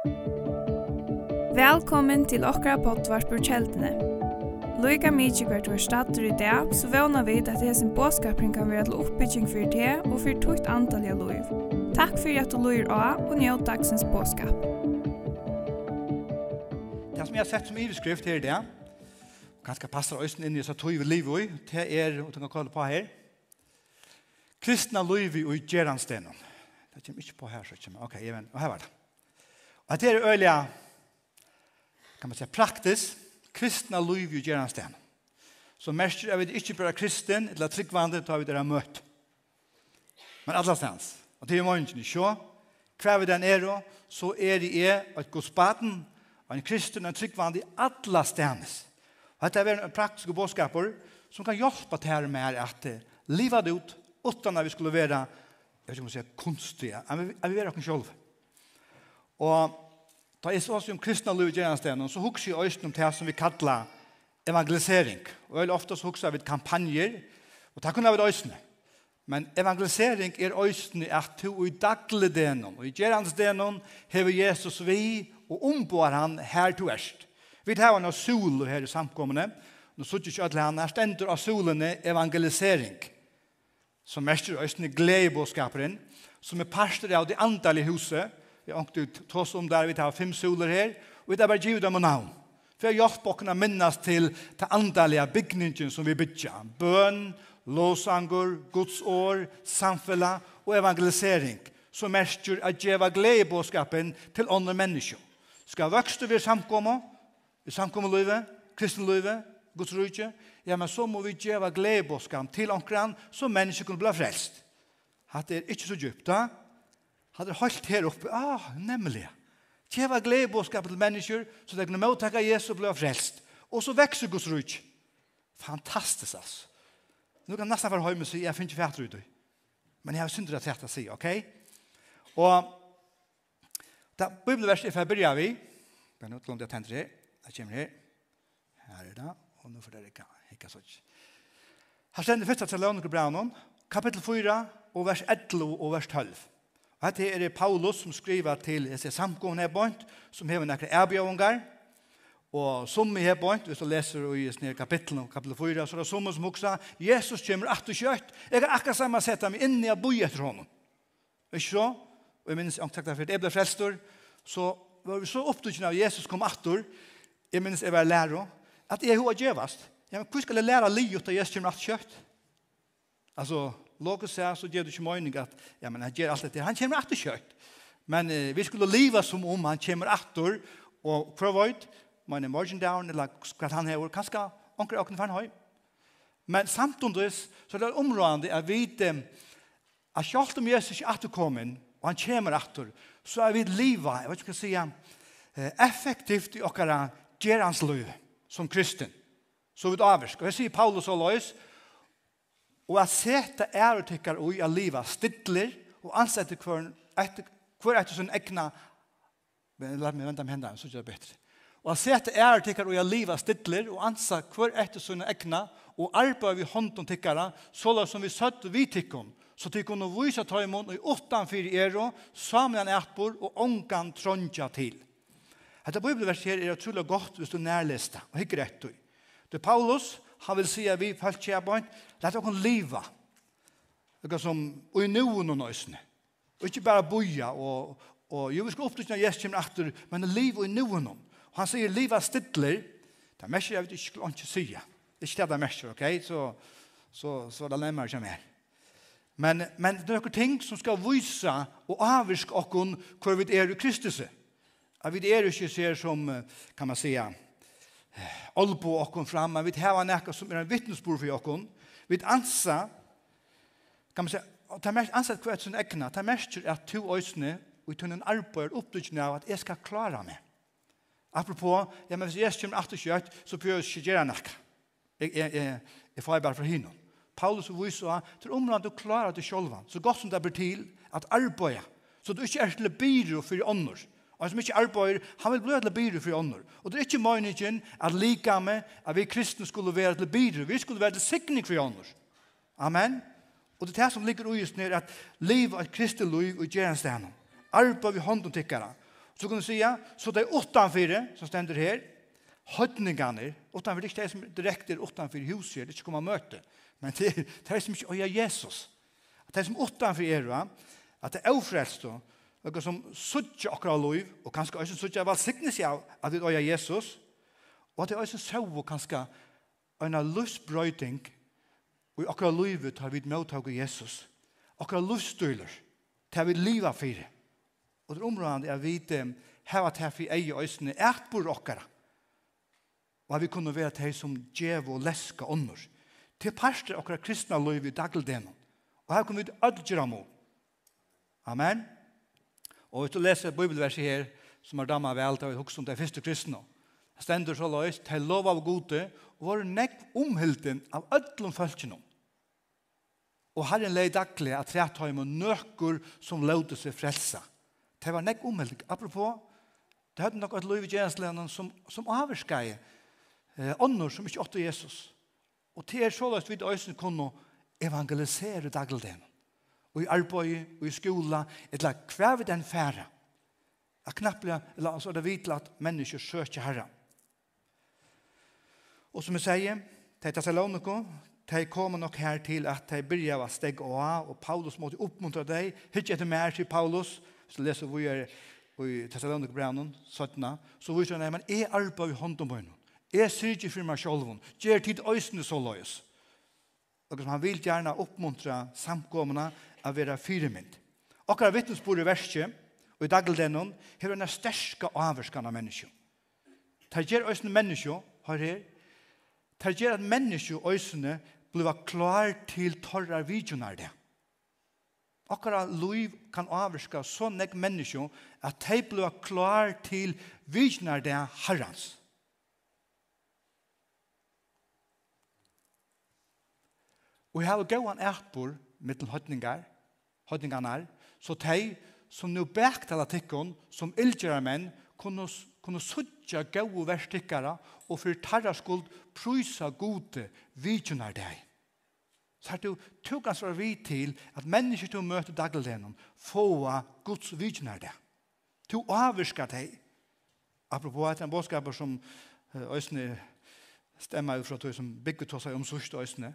Velkommen til okra pottvarpur kjeldene. Loika mykje hvert var stater i dag, så vana vi at hesen båskapring kan være til oppbygging for det og for tukt antall av loiv. Takk for at du loir av og njød dagsens båskap. Det som jeg har sett som iveskrift her i dag, ganske passer øysten inn i så tog vi liv i, det er, og du kan kalle på her, kristna loiv i gjeranstenen. Det kommer ikke på her, så kommer, ok, jeg vet, og her var det. At det er øyelig, kan man säga, praktisk, kristna liv jo gjerne stedet. Så mest er vi ikke bare kristen, eller tryggvande, tar vi dere møtt. Men alle stans. Og det er mange ikke så. Hva vi den er, så er det er et godspaten, og en kristen, en tryggvande i alle stans. Og dette er en praktisk bådskaper som kan hjelpe til her med at livet ut, utan at vi skulle være, jeg vet ikke om jeg sier, kunstige, at vi, vi er oss selv. Og da jeg så oss om kristna liv gjennom så husker jeg også om det som vi kallar evangelisering. Og veldig ofte så husker vi kampanjer, og det kunne vi også. Men evangelisering er også at du i daglig den, og i gjerans denon, hever Jesus vi, og ombår han her til erst. Vi tar han av sol her i samkommende, Nå sier ikke alle han, her stender av solene evangelisering, som mestrer øyne gledebåskaperen, som er parster av det antallet huset, Vi har ångt tross om der vi tar fem soler her, og vi tar bare givet dem og navn. For jeg hjelper dere minnes til det andalige bygningen som vi bygger. Bøn, låsanger, Guds år, samfella og evangelisering, som merker at djeva gledebåskapen til andre mennesker. Skal vokste vi samkomme, i samkommelivet, kristenlivet, Guds rydde, ja, men så må vi djeva gledebåskapen til omkran, så mennesker kunne bli frelst. Hatt er ikke så djupt, da, Han er holdt her oppe. Ah, nemlig. Kjeva gledebåskap til mennesker, så de kunne mottakka Jesus og bli frelst. Og så vekser Guds rujt. Fantastisk, altså. Nå kan nesten være høyme og si, jeg finner ikke fætter ut. Men jeg har synder at jeg sier, ok? Og da bibelverset er ferdig av vi. Det er noe til om det er tenter her. Jeg kommer her. Her er det. Og nå får dere ikke, ikke sånn. Her stender først til jeg lønner Braunen, kapittel 4, og vers 11 og vers 12. Og dette er det Paulus som skriver til samkomne her bønt, som har nekre erbjøvungar, og som her bønt, hvis du leser i snir kapittel, kapittel 4, så er det som som også, Jesus kommer at du kjøtt, jeg har akkurat samme sett ham inn i å bo etter honom. Ikke så? Og jeg minnes, jeg takk for at jeg ble frelstor, så var vi så opptrykkende av Jesus kom atter, jeg minnes jeg var lærer, at jeg har gjevast. Ja, men hvor skal jeg lære livet av Jesus kommer at kjøtt? Altså, Låg og sær, så gjør du ikke mening at ja, men han gjør alt dette. Han kommer alltid kjøkt. Men uh, vi skulle leva som om han kommer alltid, og provide var det? Man er morgen down, eller hva han har, kanskje anker åkne for han har. Men samtidig så er det områdende at vi at selv om Jesus ikke alltid kommer, og han kommer alltid, så er vi leva, jeg vet ikke hva jeg sier, effektivt i okkara gjerans liv som kristen. Så vi avvirk. Og jeg sier Paulus og Lois, Og at sete er og tykkar ui a liva stidler og ansette hver etter hver etter sin egna men la meg vente med hendene, så gjør det bedre. Og at sete er og tykkar ui a liva stidler og ansette hver etter sin egna og arbeid vi hånden tykkara så la som vi søtt vi tykkum så tykkum og vysa imot og i åttan fyrir ero samlan etbor og ongan tronja til. Dette bibelverset her er utrolig godt hvis du nærleste og hikker etter. Det er Paulus, Han vil si at vi følt kjær på henne. Lett dere liva. Dere som, og i noen og nøysene. Og ikke bare boja, og, og jo, vi skal opptrykke når Jesus kommer etter, men liv og i noen. Og han sier liva stidler. Det er mest jeg vet ikke hva han ikke sier. Det er ikke det det er mest, ok? Så, så, så det lemmer ikke mer. Men, men det er noen ting som skal vise og avvirke oss hvor vi er i Kristus. At vi er ikke ser som, kan man säga, olbo okkon fram, men vi hava nekka som er en vittnesbord for okkon. Vi ansa, kan man säga, og ta mest ansa hva er sin egna, ta mest er at to øysene og i tunnen arbeid oppdrykkene av at jeg skal klara meg. Apropos, ja, men hvis jeg kommer at kjøtt, så prøver jeg ikke gjøre nekka. Jeg, jeg, jeg, jeg får bare fra hinnom. Paulus og viser at til området du klarer det selv, så godt som det blir til at arbeid, så du ikke er til å bidra for ånder, og som ikke arbeider, han vil bli til byrå for ånder. Og det er ikke meningen at lika med at vi kristne skulle være til byrå, vi skulle være til sikning for ånder. Amen. Og det er det som ligger ui just nere, at liv er kristne liv og gjerne gjerenstegnen. Arbeid vi hånden tikkere. Så kan du sige, så det er åttanfire som stender her, høytningene, utanfor, det er ikke det som direkte er utanfor huset, det er ikke kommer møte, men det er det som ikke øyer Jesus. Det er som utanfor er, at det er ofrelst, Noe som suttje akkurat lov, og kanskje også suttje velsignes av at vi er Jesus, og at det også søv kanskje en løsbrøyting, og akkurat lovet har vi møttak av Jesus. Akkurat løsstøyler, det vi livet for. Og det området er vi her at her for ei øsene er på råkere. Og at vi kunne være til som djev og leske ånder. Til parster akkurat kristne lov i dagligdelen. Og her kommer vi til ødgjøre Amen. Og hvis du leser bibelverset her, som er damer vel til å huske om det første kristne, stender så løs, til lov av gode, og var nekk omhilden av ødlom følgene. Og herren leid daglig at rettøyme nøkker som løte seg frelsa. Det var nekk omhilden. Apropos, det hadde nok et lov i tjenestlænen som, som avvarskei, eh, ånder som ikke åtte Jesus. Og til er så løs vidt øyne kunne evangelisere dagligdelen og i arbeid, og i skola, eller hva vi den færa. Jeg knapplega, eller altså det vidt at mennesker søker herre. Og som jeg sier, til Thessaloniko, de kommer nok her til at de byrja å steg og av, og Paulus måtte oppmuntre deg, hitt etter mer, til Paulus, så leser vi er i Thessaloniko brevnen, 17, så viser han, men jeg arbeid i hånden på henne. Jeg sier ikke for meg selv, gjør tid øysene så løs. Og som han vil gjerne oppmuntre samkommene, å være fyremynd. Akkurat vittnesbord i verset, og i dagligdenon, har en sterske avverskan av menneskje. Det gjør øyne menneskje, har her, det gjør at menneskje øyne blir klar til torrar vidjonar det. Akkurat liv kan avverska så nek menneskje at de blir klar til vidjonar det herrans. Og jeg har gåan etbor mittel høytningar, høytningarnar, så tei som nu bæktala tikkun, som ildgjera menn, kunne, kunne suttja gau verstikkara og fyrir tarra skuld prysa gode vidjunar deg. Så har du tog var vi til at mennesker du møter dagligdenom få Guds vidjunar deg. Du avvirskar deg. Apropos at en båtskaper som øysne stemmer ut fra tog som bygget hos seg om sørste øysne,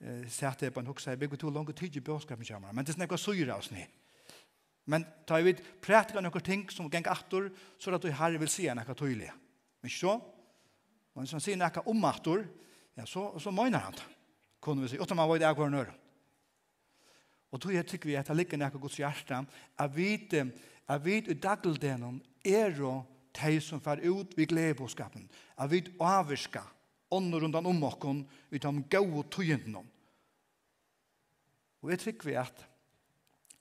eh sagt det på en huxa bygger to långa tid i boskapen kommer men det snackar syra oss ni. Men ta vid praktiska några ting som gäng attor så att du har vill se några tydliga men så men som ser några om attor ja så så menar han kunde vi se. Att man var det går nör og då jeg tykker vi at det ligger nekka Guds hjärta av vite av vit i dagdeldenon er og de som far ut vi glede av vit vi ånden rundt om oss okken, utan gode tøyenden om. Og jeg trykker vi at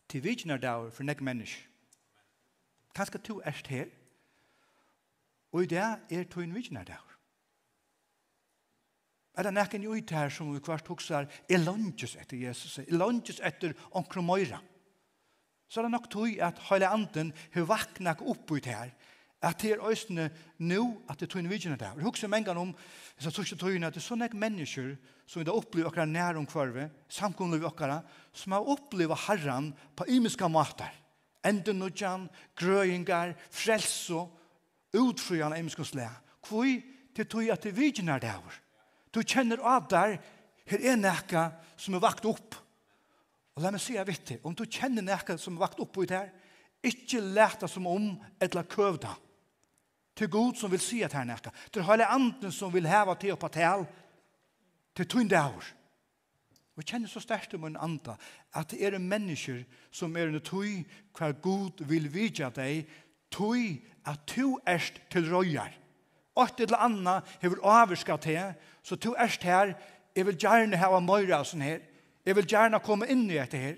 til vi ikke er der for nek menneske. Kanskje to er her, og i det er tøyen vi ikke Er der. Er det nekken ut her som vi kvart hokser, er lønges etter Jesus, er lønges etter omkring møyre. Så er det nok tøy at hele anden har vaknet opp ut her, At det er østene nå at det tog en vidgjene der. Jeg husker mange om så tørste tøyene at det er sånne mennesker som vi da opplever akkurat nær om kvarve, samkomne vi akkurat, som har opplevd herren på imiske måter. Enden og jan, grøyingar, frelso, utfrøyene imiske slæ. Hvor det tog at det vidjene der. Du kjenner av der, her er nekka som er vakt opp. Og la meg si jeg vet det, om du kjenner nekka som er vakt opp i der, ikke leta som om, et la køvda. Till god som vill se at här nekka, Till hele anden som vill häva til och til til Till tunde. Og jeg kjenner så sterkt om en anda at det er mennesker som er en tøy hva god vil vidja deg. Tøy at du erst til røyar. Åtte til annet hever avvirska til så du erst her jeg vil gjerne hava møyra sånn her. Jeg vil gjerne komme inn i dette her.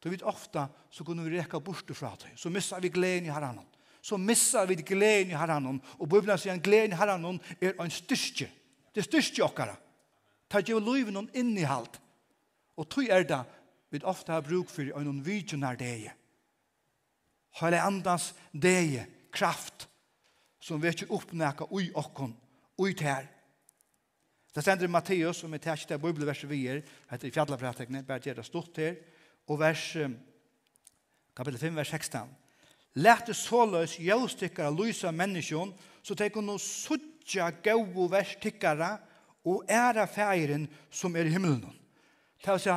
Du vet ofta så kunne vi reka bort fra deg, så missar vi gleden i herren så missar vi gleden i herren. Og Bibelen sier at gleden i herren er en styrke. Det er styrke okkara. Ta jo livet noen innihalt. Og tog er det vi ofte har bruk for en noen vidjønner deg. Hele andans deg, kraft, som vi ikke oppnækker ui okkon, ui ter Det sender Matteus, som er tækst av bibelverset vi er, heter i fjallaprætekne, bare gjør det stort her, og vers, kapitel 5, vers 16. Lætte såløs jøvstikkere lysa menneskjon, så de kunne suttje gode verstikkere og ære feiren som er i himmelen. Det vil si,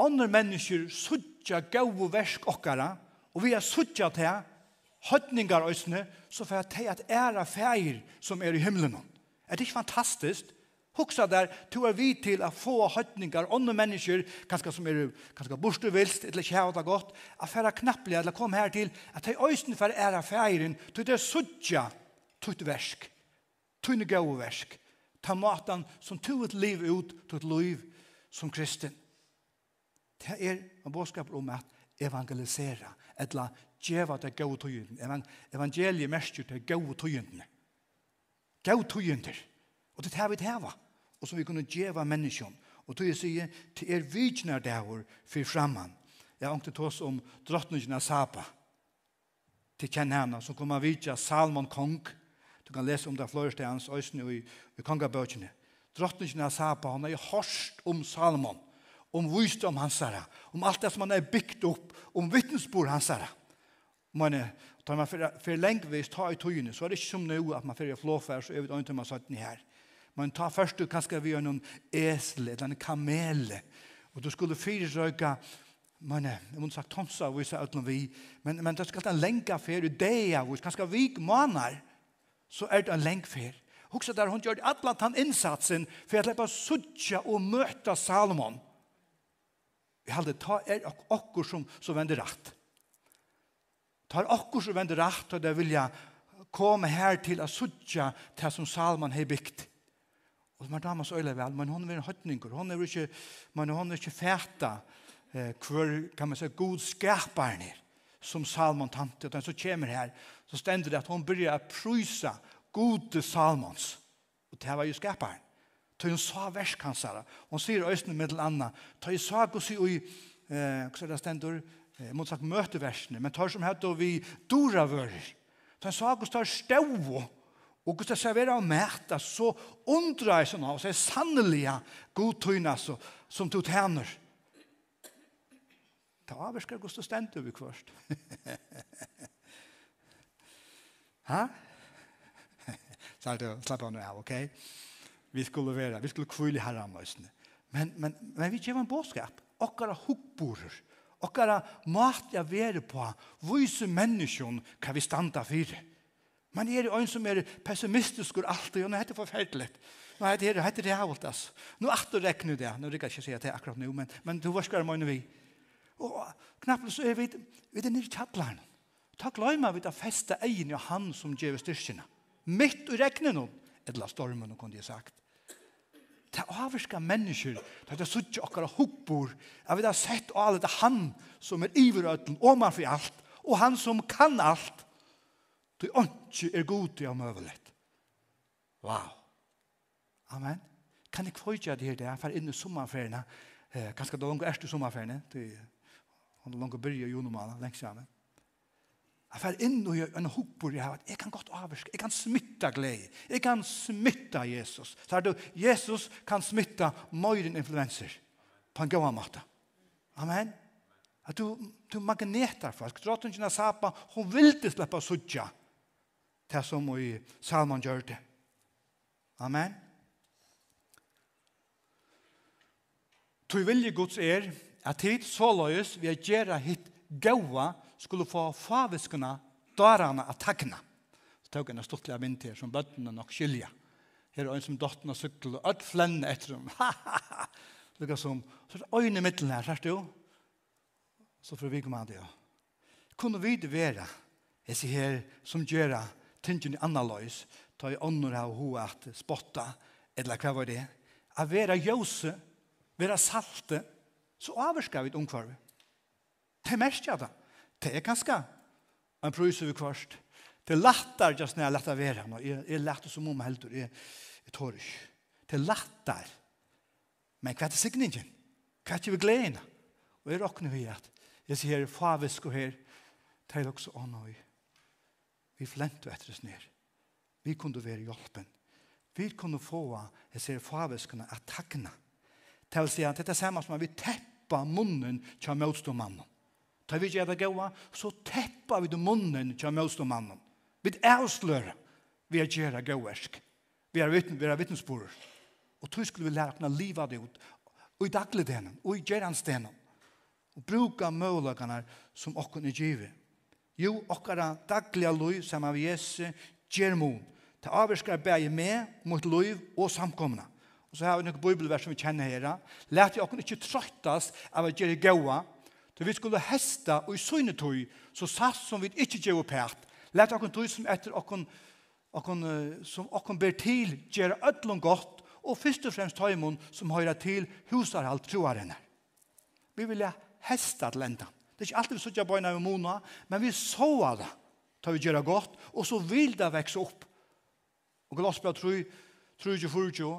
andre mennesker suttje og versk okkara, og vi er suttje til høtningar øsne, så får jeg til at ære feir som er i himmelen. Er det ikke fantastisk? Huxa där to er vi till att få høytningar, andra mennesker, kanskje som er kanskje borste vilst eller kär det gott att färra knappliga eller kom här till att ta östen för ära färgen till det suttja tutt versk, tunne gau versk, ta matan som to et liv ut till et liv som kristen det är en boskap om att evangelisera eller djeva det gau tøyenden. Evangeliet mestjer det gode tøyenden. Gode tøyender. Og det er det vi tæva og som vi kunne djeva menneskjon. Og tog jeg sier, til er vidjnar dævor fyr framman. Jeg har ångte tås om drottningen av Sapa, til kjenn som kommer vidja Salmon kong. Du kan lese om det florestans øysene i, i kongabøkene. Drottningen av Sapa, han jo hørst om Salmon, om visdom hans herre, om alt det som han er byggt opp, om vittnesbord hans herre. Men tar man for, for lengvis ta i togene, så er det ikke som nå at man för flåfär så er över ikke man satt ni her. Men ta først du kanskje vi gjør noen esel eller en kamele. Og du skulle fyrirrøyka Men jeg må sagt tonsa og vise utenom vi. Men, men det skal en lenka fer, det er jo, kanskje vik måneder, så er det en lenk fer. Huxa der hon gjør allan han innsatsen for at leppa suttja og møta Salomon. Vi halde ta er okkur som, som vender rett. Ta er okkur som vender rett og det vilja komme her til a suttja til som Salomon hei bygd. Og man damer så øyla vel, men hon er en høytninger, hon er ikke, men hon er ikke fæta eh, hver, kan man si, god skaparen som Salmon tante, og den som kommer her, så stender det at hon byrja å prysa gode Salmons, og det var jo skaparen. Ta hun sa verskansara, hon sier øyne med til anna, ta hun sa gos i ui, eh, hva er det stendur, eh, mot sagt møteversene, men tar som heter vi dora vører, ta hun sa gos tar stau, Og hvis jeg serverer av mæta, så undrar jeg sånn av, så er sannelig godtøyna som du tæner. Ta avvirker hvordan du stender vi kvørst. ha? Slapp av nå av, ok? Vi skulle være, vi skulle kvile herre anløsene. Men, men, men vi gjør en båtskap. Okkara hukkborer, okkara mat jeg være på, vise menneskjon kan vi standa fyrir. Man er jo en som er pessimistisk og alt, og nå er det forferdelig. Nå er det helt realt, altså. Nå er det rekne det, nå rikker jeg ikke si at det akkurat nå, men, men du var skjører mine vi. Og knapt så er vi, vi er nere i kjattlaren. Ta gløyma vi da feste egen jo han som gjør styrkene. Mitt og rekne noen, eller stormen, kunne jeg sagt. Det avvirka mennesker, det er sutt jo akkara hukkbor, jeg vet har sett og alle det han som er iverøtten, og man for alt, og han som kan alt, det er ikke er god til å møve Wow. Amen. Kan jeg kvøyja det her det? Jeg fer inn i sommerferiene. Eh, ganske da langt erste sommerferiene. er langt byrja i junomala, lengst sammen. Jeg får inn i en hopor jeg har at jeg kan godt avvarske, jeg kan smitta glede, jeg kan smitta Jesus. Så er det, Jesus kan smitta møyren influenser på en god måte. Amen. At du, du magnetar folk. Drottningen av Sapa, hun vil ikke slippe å sudja det som i Salman gjør det. Amen. Tu vilje Guds er at tid så løys vi er gjerra hit gaua skulle få faviskene darana at takna. Så tog en stortlig av vinter som bøttene nok skilja. Her er en som dottene sykkel og ødt flenne etter dem. Lukka som, så er det øyne middelen her, sørst jo. Så får vi komme an det, ja. Kunne vi det være, jeg sier her, som gjør tingene annerledes, ta i ånden av ho at spotta, eller hva var det? A vera jøse, vera salte, så avvarskar vi et omkvarve. Det er mest ja da. Det er ganske en prøyse vi kvarst. Det er lettere, just når jeg lattar være. Jeg, jeg lattar som om heldur, jeg, jeg tår ikke. Det er lettere. Men hva er det signingen? Hva er det vi gleder? Og jeg råkner vi at jeg sier favisk og her, det er også ånøy. Oh, Vi flent etter oss ned. Vi kunne være hjelpen. Vi kunne få jeg ser faveskene at takkene. Til å si at dette er samme som at vi teppa munnen til motståmannen. Ta vi gjør det gode, så teppa vi munnen til motståmannen. Vi avslører vi er gjør det gode. Vi er, vittn, vi er vittnesbord. Og tog skulle vi lære å liva det ut. Og i dagligdenen, og i gjerandstenen. Og bruka mølagene som okken er givet Jo, okkara daglige loiv som av Jesu gjør mun. Ta avverskar bæg med mot loiv og samkomna. Og så har vi noen bibelvers som vi kjenner her. Lært jeg okkara ikke trøytas av å gjøre gaua. Så vi skulle hesta og i søgnetøy, så satt som vi ikke gjør pært. Lært okkara tøy som etter okkara okkon, som okkon ber til gjør ødlom godt, og først og fremst tøymon som høyra til husarhalt troar henne. Vi vil hesta til endan. Det er ikke alltid vi sitter på en av mona, men vi så det, tar vi gjøre godt, og så vil det vekse opp. Og Galassbra tror, tror ikke for ikke,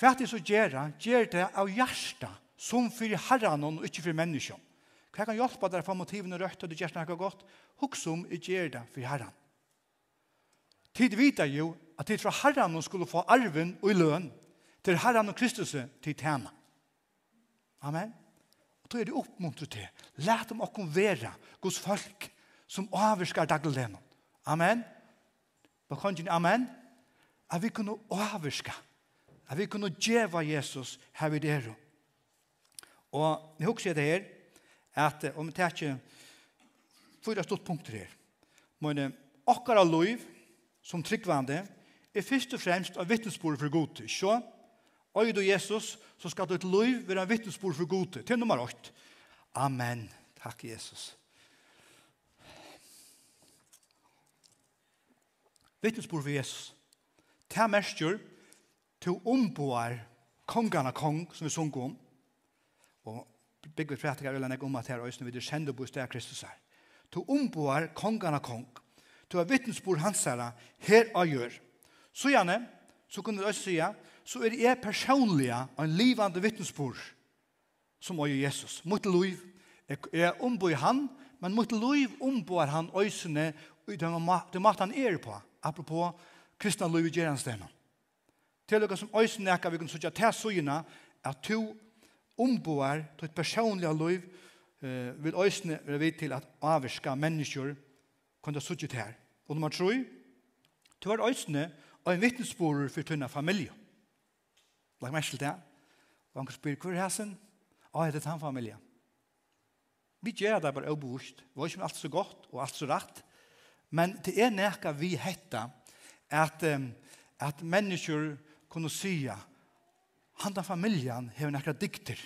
hva er det så gjør det? Gjør det av hjertet, som for herren og ikke for mennesken. Hva kan hjelpe deg for motivene rødt og det gjør noe godt? om som gjør det for herren. Tid vita jo at tid fra herren skulle få arven og i løn til herren og Kristus til tjene. Amen. Og då er det oppmuntret til. Læt dem okkom vera gos folk som avvirskar dagligdelen. Amen. Bakonjen, amen. At vi kunne avvirska. At vi kunne djeva Jesus her vid er. Og jeg husker det her, at om det er ikke fyra stort punkter her. Men okkara loiv som tryggvande er først og fremst av vittnesbordet for god. Sjå, Og du Jesus, så skal du et liv være en vittnesbord for gode. Til nummer 8. Amen. Takk, Jesus. Vittnesbord for Jesus. Ta merskjør til omboar kongene kong, som vi sunger om. Og bygge prætikar vil jeg om at her øyne videre kjende på stedet Kristus her. Til omboar kongene kong. Til vittnesbord hans her, her og gjør. Så gjerne, så kunne vi også sige, så er jeg personlig en livande vittnesbord som er Jesus. Mot liv er omboi han, men mot liv omboar han øysene og det mat han er på. Apropos kristna liv i gjerandstenen. Til dere som øysene er, vi kan sørge til søgene at to omboar til et personlig liv eh, vil øysene være vidt til at avvirka mennesker kan det sørge til her. Og nummer tre, til hver øysene og en vittnesbord for tønne familie. Lagt meg til det. Og han spyr, hvor er hæsen? Å, er det han familie? Vi gjør det bare obevust. Vi var ikke alt så godt og alt så rett. Men det er nærka vi hetta at, um, at mennesker kunne sya han da familjan har nærka dikter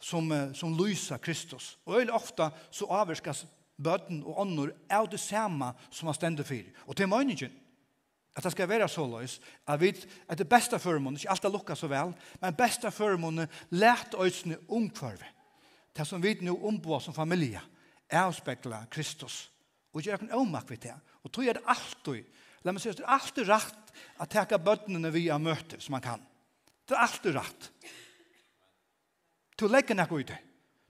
som, som lyser Kristus. Og veldig ofta så avvirkas bøtten og ånder av det samme som han stender for. Og det er meningen. At det skal være så løs, at vi at det beste føremåndet, ikke alt er lukket så vel, men beste føremåndet lært øyne omkvarve. Det som vi nå ombå som familie, er å spekla Kristus. Og gjør en avmak ved det. Og tror jeg det alltid, la meg si, det er alltid rett å teke bøttene vi har møtt, som man kan. Det er alltid rett. Til å legge noe ut det.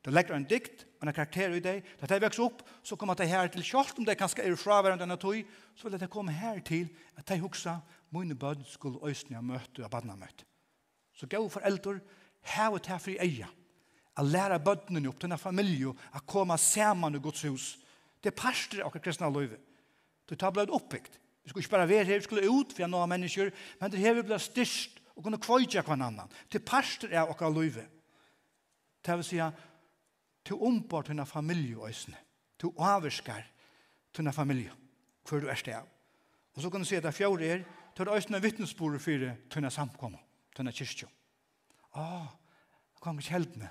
Det legger en dikt, en karakter i deg. Da det vekst opp, så kommer det her til, selv om det kanskje er fraværende denne tog, så vil det komme her til at de huksa, mine bød skulle øsne av møte og badna møte. Så gav foreldre, her og her fri eia. A læra bødnene opp, denne familie, a komme saman i Guds hus. Det er parster av kristna løyve. Det tar blod oppbyggt. Vi skulle ikke bare være her, vi skulle ut for noen mennesker, men det her vi ble styrst og kunne kvøytja hver annan. Det er parster av kristna løyve. Det vil si at til ombord til familie øsne. Til avskar til familie. Hvor du er sted av. Og så kan du se at det fjord er til øsne vittnesbordet for til samkommet. Til kyrkjø. Åh, jeg kan ikke helt meg.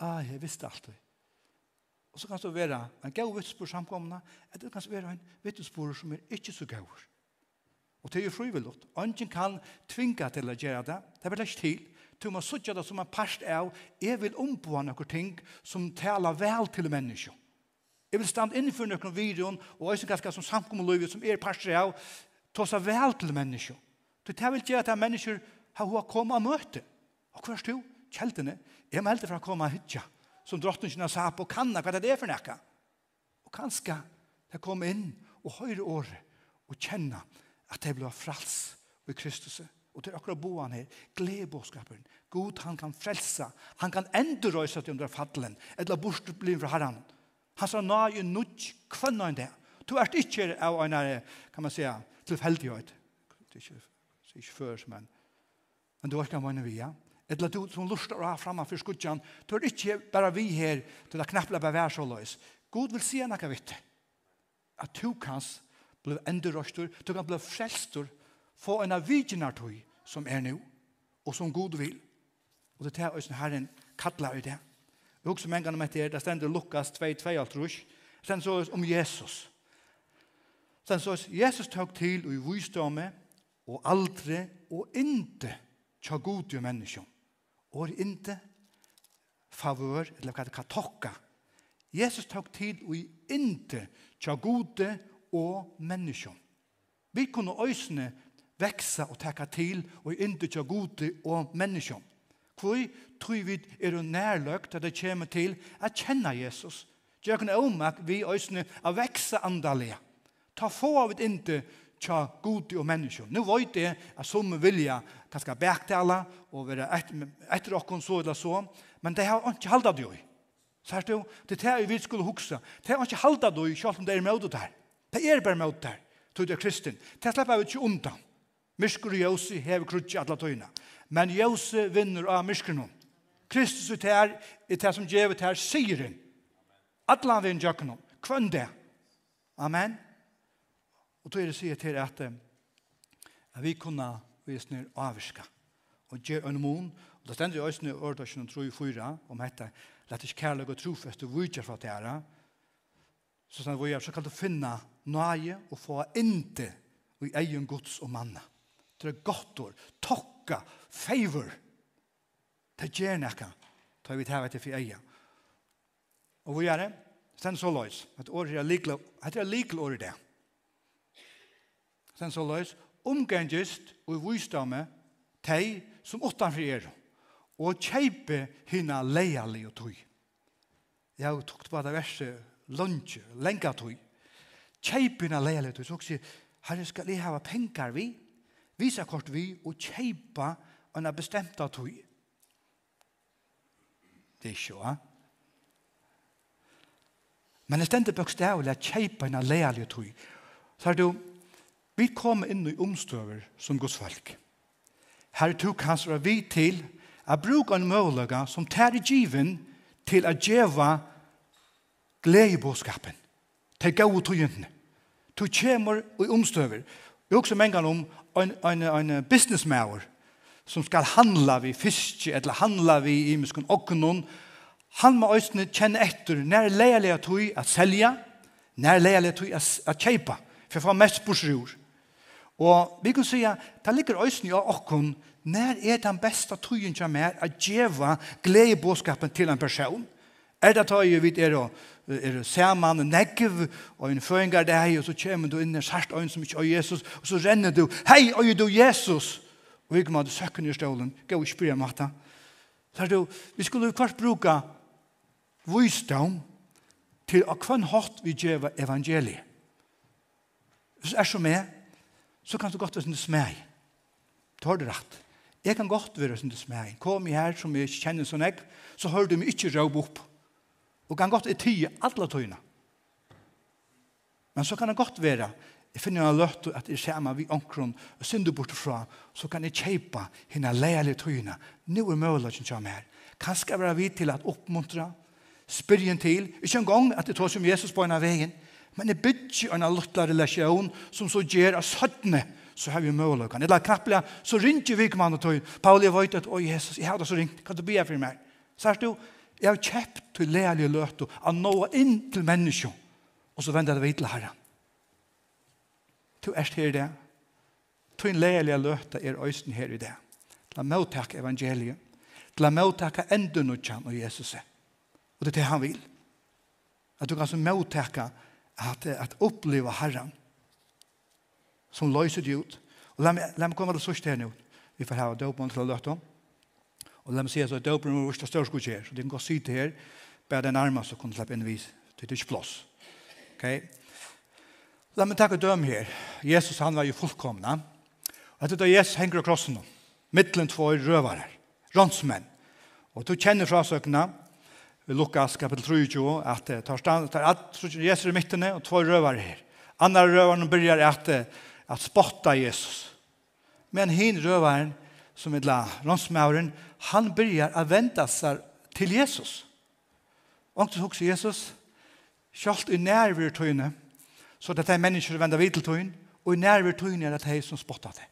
Å, jeg visste alt det. Og så kan det være en gav vittnesbord samkomna, eller det kan være en vittnesbord som er ikke så gav. Og det er jo frivilligt. Ingen kan tvinga til å gjøre det. Det er vel ikke til. Du må sutja det som en parst av, jeg vil omboa noen ting som taler vel til mennesker. Jeg vil stand innenfor noen videoen, og jeg synes som samkommunløyve som er parst av, tåsa vel til mennesker. Du tar vel ikke at mennesker har hva kommet og møte. Og hva er du? Kjeltene. Jeg må heldig fra å komme og hytja, som drottningen sa på kanna, hva det for noe? Og kanskje, jeg kommer inn og høyre året, og kjenne at det blir frals ved Kristus. Og til akkurat boan her, glede bådskapen. God han kan frelsa. Han kan endrøysa til under fattelen. Eller bort bli fra herren. Han sa nøye nødt kvann enn det. Du er ikke av en, kan man säga, tilfeldighet. Det er ikke, det er ikke før, men, men du er ikke av en via. Eller du som lustar å ha fremme for skudjan. Du er ikke bare vi her til å knapple på vær så løs. God vil si enn vitt. At du kan bli endrøystur, du kan bli frelstur, få en av vikinartøy som er nå, og som god vil. Og det er det Herren kattler i det. Jeg husker mange ganger med det, det stender Lukas 2, 2, alt rusk. Det så om Jesus. Sen stender så Jesus tok til og i vysdomme, og aldre, og inte tja god jo menneskjøn. Og inte favør, eller hva det kan tokka. Jesus tok til og i inte tja gode og menneskjøn. Vi kunne øsne veksa og teka til og indutja gode og menneskjom. Hvor tror vi er og nærløk til det kommer til att kjenne Jesus. Jag kan omak vi øsne av veksa andalega. Ta få av et inte tja gode og menneskjom. Nå vet jeg at som vilja ta skal bektala og være etter och så eller så, men det har ikke halda det jo Så Sært du, det er det vi skulle huxa. Det har ikke halda det jo i, selv om det er med det der. Det er bare med det der, Tog du er kristin. Det slipper vi ikke undan. Myskur og Jósi hever krutsi alla tøyna. Men Jósi vinner av myskunum. Kristus er tær, er tær som djevet tær siren. Alla vinn jøkkunum. Kvann det. Amen. Og tøyre sier til at, at vi kunna visner avviska. Og gjør en mån, og det stender i øyne i årdøkken og tro i fyra, om hette, lett ikke kærlig og trofest og vujtjer fra tæra, så stender vi gjør, så kan du finne nøye og få inte i egen gods og manna. Det er godt ord. Tokka. Favor. Det gjør nekka. Ta vi tævet til for eia. Og hvor gjør det? Stend så løys. At året er likla. Det er likla året det. Sen så løys. Omgengist og vysdomme teg som åttan er. Og kjeipe hina leiali og tog. Jeg tok på det verset lunge, lenga tog. Kjeipe hina leiali og tog. Så sier, herre skal jeg hava penger vi? visa kort vi og kjeipa anna bestemta tog. Det er ikke, ja. Men det stendte bøkstavlig at kjeipa en lealig tog. Så er du, vi kom inn i omstøver som Guds folk. Her tog hans var vi til å bruke en mølaga som tær i given til at djeva gledebåskapen. Til gau tøyentene. Du kommer i omstøver. Vi har også mengen om en, en, en businessmauer som skal handla vi fiske, eller handla vi i muskun oknun, han må òsne kjenne etter når leilige tog at selja, når leilige tog at, at kjeipa, for å få mest bursrur. Og vi kan sija, det ligger òsne av okkun, når er den beste togjen som er at djeva gledebåskapen til en person, Er det tøy vi er og er saman og nekv og en føringar deg og så kommer du inn i sært øyn som ikke er Jesus og så renner du hei øy du Jesus! Og vi kommer til søkken i stålen gå og spyrir om så er du vi skulle kvart bruka visdom til å kvann hatt vi djeva evangeliet. Hvis er som er så kan du godt være du smeg. Du har det rett. Jeg kan godt være du smeg. Kom i her som jeg kjenner sånn jeg så hører du meg ikke råbe opp. Og kan godt etie alle tøyene. Men så kan det godt være, jeg finner en løtt at jeg kommer ved omkron og synder bortifra, så kan jeg kjøpe henne leilige tøyene. Nå er muligheten kommer her. Kan skal være vidt til at oppmuntre, spyrjen til, ikke en gang at det tar som Jesus på en av veien, men jeg bygger en løttelig relasjon som så gjør av søttene, så har vi muligheten. Eller knapplega, så ringer vi ikke mann og tøy. Paul, jeg vet at, å Jesus, jeg har det så ringt, kan du be for meg? Sørst du, Jeg har kjøpt til lærlige løte av nå inn til mennesker, og så vender det vidt til Herren. Du er her i det. Du er lærlige løte er øysten her i det. La meg takke evangeliet. La meg takke enda noe kjent av Jesus. Og det er det han vil. At du kan så mottakke at, at oppleve Herren som løser det ut. Og la meg, la meg komme til sørste her nå. Vi får ha døpen til å løte om. Og la meg si at det er åpne med vårt største skjer, så det kan gå syte her, bare den armen som kunne slippe innvis, det er ikke plass. Ok? La meg takke døm her. Jesus, han var jo fullkomna. Og etter da Jesus henger av krossen, mittlen två røvare, ronsmenn. Og du kjenner frasøkene, vi Lukas kapitel 23, at det tar stand, tar at Jesus i midtene, og två røvare her. Andra røvaren börjar att, att spotta Jesus. Men hin rövaren som er la ronsmauren han begynner å vente seg til Jesus. Og så hooks Jesus skalt i nerver tøyne, så att det är människor vender vidt til tøyne, og i nerver tøyne er det de som spotter det.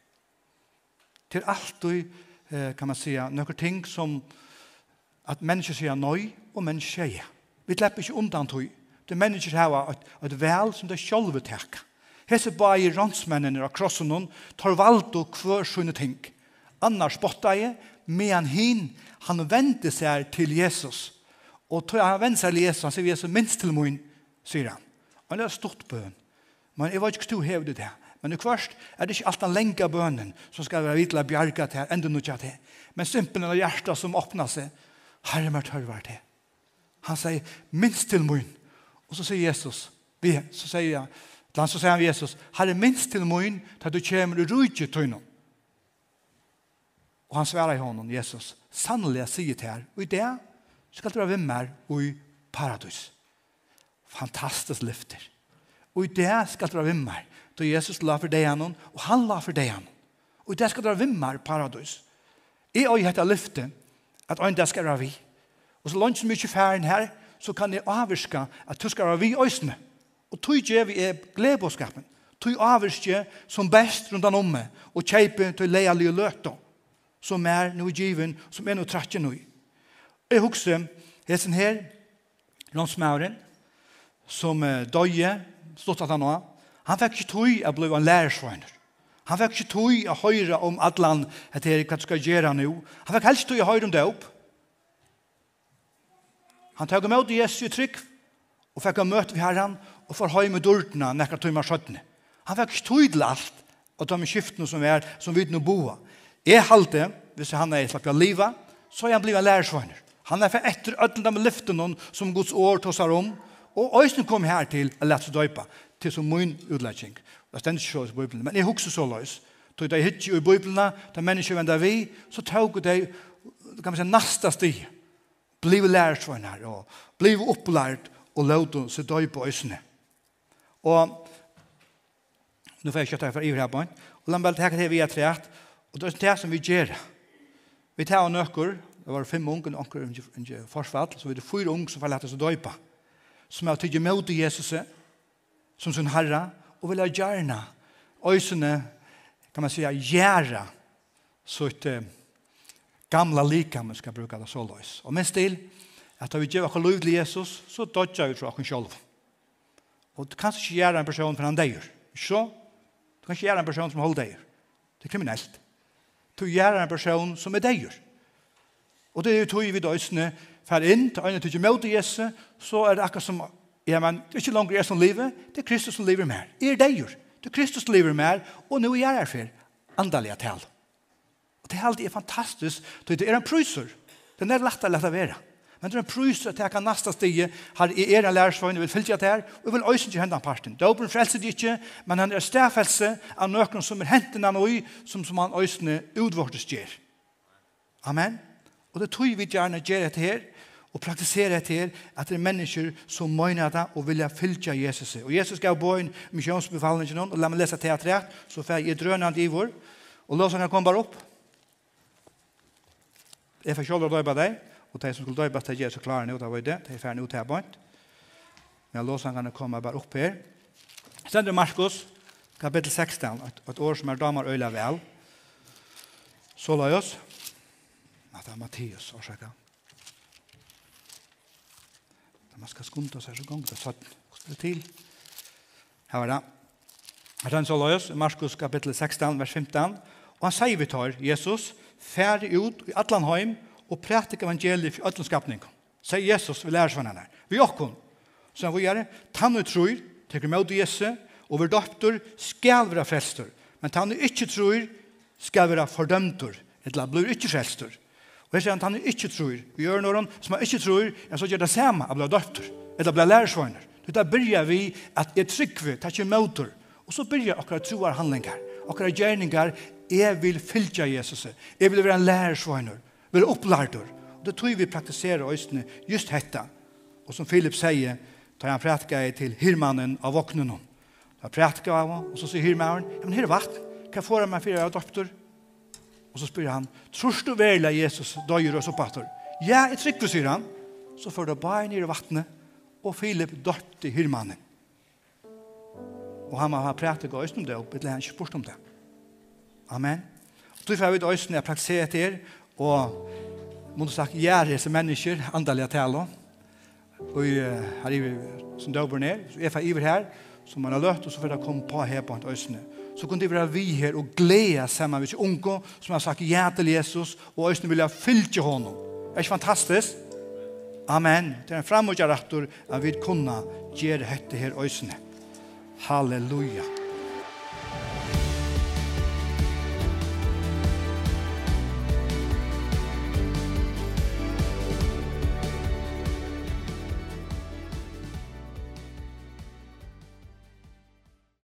Till allt du kan man säga noen ting som at mennesker sier nøy, og mennesker sier ja. Vi slipper ikke undan tøy. Det mennesker har et, vel väl som det själva täcker. Hesse bare i rånsmennene och krossen tar valt og kvør sånne ting annar jeg, men hin, han vendte seg til Jesus. Og tog han vendte seg til Jesus, han sier Jesus, minst til min, sier han. Og det er stort bøn. Men jeg vet ikke hva du hever det. Men i kvart er det ikke alt den lenge bønnen som skal være vidtla bjerget til, enda noe til det. Men simpelen av hjertet som åpner seg, herre mer tørvar til. Han sier, minst til min. Og så sier Jesus, vi, så sier han, så sier han Jesus, herre minst til min, til du kommer i rujtje tøynom. Og han sværar i honom, Jesus, sannelig sier til her, og i det skal du være vimmer og i paradis. Fantastisk lyfter. Og i det skal du være vimmer, då Jesus la for deg honom, og han la for deg honom. Og i det skal du være vimmer paradis. Jeg og i heter lyfte, at ein dag skal være vi. Og så langt som mye færen her, så kan jeg avvirke at du skal være vi i øsene. Og tog ikke vi er gledbåskapen. Tog avvirke som best rundt om meg, og kjeipe til leilige løter som er nu i given, som er nu trattje nu. Jeg husker hesen her, Lonsmauren, som uh, døye, stått at han nå, han fikk ikke tog å bli en lærersvøyner. Han fikk ikke tog å høre om at det er hva du skal gjøre nå. Han fikk helst tog å høre om det opp. Han tøy med til Jesu trygg, og fikk å møte vi herren, og får høy med dørtene nekker tog med skjøttene. Han fikk ikke tog til alt, og de skiftene som er, som vi nå boer. Jeg halte, hvis han er i slapp av livet, så er han blivet lærersvaner. Han er for etter ødelen med lyften som Guds år tås seg om, og øyne kom her til å lette seg døypa, til som min utlæring. Det stender ikke så i Bibelen, men jeg husker så løs. Tog de hitje i Bibelen, da mennesker vender vi, så tog de, kan man si, nasta stig, Bliv lærersvaner, og bliv opplært, og lette seg døypa øyne. Og, nå får jeg kjøttet her for ivrig her på, og la meg bare tenke til vi er treet, Og det er det som vi gjør. Vi tar en økker, det var fem unge, onker i forsvall, så vi er fyra unge som får lette seg døypa, som har tydje med til Jesus, som sin herre, og vil ha gjerne, øysene, kan man säga, gjerne, så et gamla lika, man skal bruke det så løs. Og minst til, at da vi gjør akkur lov til Jesus, så dødger vi fra akkur sjolv. Og du kan ikke gjøre en person for han deier. Så? Du kan ikke gjøre en person som holder deier. Det er kriminellt du gjør en person som er deier. Og det er jo tog vi døysene fer inn, til øynene til møte Jesus, så er det akkurat som, ja, men det er ikke langt jeg som lever, det er Kristus som lever mer. Jeg er deier. Det er Kristus som lever mer, og nå er jeg her for andalige tal. Og det er alltid fantastisk, det er en pryser. Den er lett å lette være. Men det er en prøys til jeg kan neste stige, har i er en lærersvøyne, vil fylle til her, og jeg vil øysen ikke hende parten. Det åpen frelse det ikke, men han er stedfelse av noen som er hentene av noe, som, som han øysene utvortes gjør. Amen. Og det tror vi gjerne gjør dette her, og praktisere etter her, at det er mennesker som møgner det og vilja fylgja Jesus. Og Jesus gav bøyen misjonsbefalene til noen, og la meg lese teatret, så får jeg drønende i vår, og låsene kom bare opp. Jeg får kjølge å døy på deg. Og de som skulle døybast til Jesus klare nå, da var det. De er ferdig ut her bort. Men låsen kan komme bare opp her. Stendere Markus, kapittel 16, et, et år som er damer øyla vel. Så la oss. Nei, det er Mattias, årsaker. Da man skal skunde seg så gong, det er sånn. Hvordan er det til? Her var det. Her er så la oss, Markus kapittel 16, vers 15. Og han sier vi tar, Jesus, ferdig ut i Atlanheim, og prætik evangeliet for öllum skapning. Sier Jesus, vi lærer svannerne. Vi okkon, som vi gjør, tann og tror, teker med til Jesu, og vi doktor skal være frelster. Men tann og ikke tror, skal være fordømter, eller blir ikke frelster. Og jeg sier han, tann ikke tror, vi gjør noen som han ikke tror, jeg så gjør det samme, av blir døfter, eller blir lærersvøyner. Det byrjar vi at jeg trykker, tar ikke møter, og så byrjar akkurat troar handlingar, akkurat gjerninger, jeg vil fylgja Jesus, jeg vil være en lærersvøyner være opplærdur. Og det tror vi praktiserer øyne just hetta. Og som Philip sier, tar han prætka til hirmannen av våknen hon. Da prætka av og så sier hirmannen, ja, men her er vatt, hva får han meg for jeg doktor? Og så spyr han, tror du vel at Jesus døyer oss oppatter? Ja, jeg trykker, sier han. Så får det bare ned i vattnet, og Philip døpte hirmannen. Og han må ha prætka øyne om det, og han ikke spurt om det. Amen. Og du får vite øyne jeg praktiserer til Og må du snakke gjerne disse mennesker, andalige taler, Og her er vi som døver ned, så er jeg iver her, som man har løtt, og så får jeg komme på her på hans øsne. Så kunne det være vi her og glede sammen med unge som har sagt ja til Jesus, og øsne vil jeg til honom. Er ikke fantastisk? Amen. Det er en fremmågjøraktor at vi kunne gjøre dette her øsne. Halleluja. Halleluja.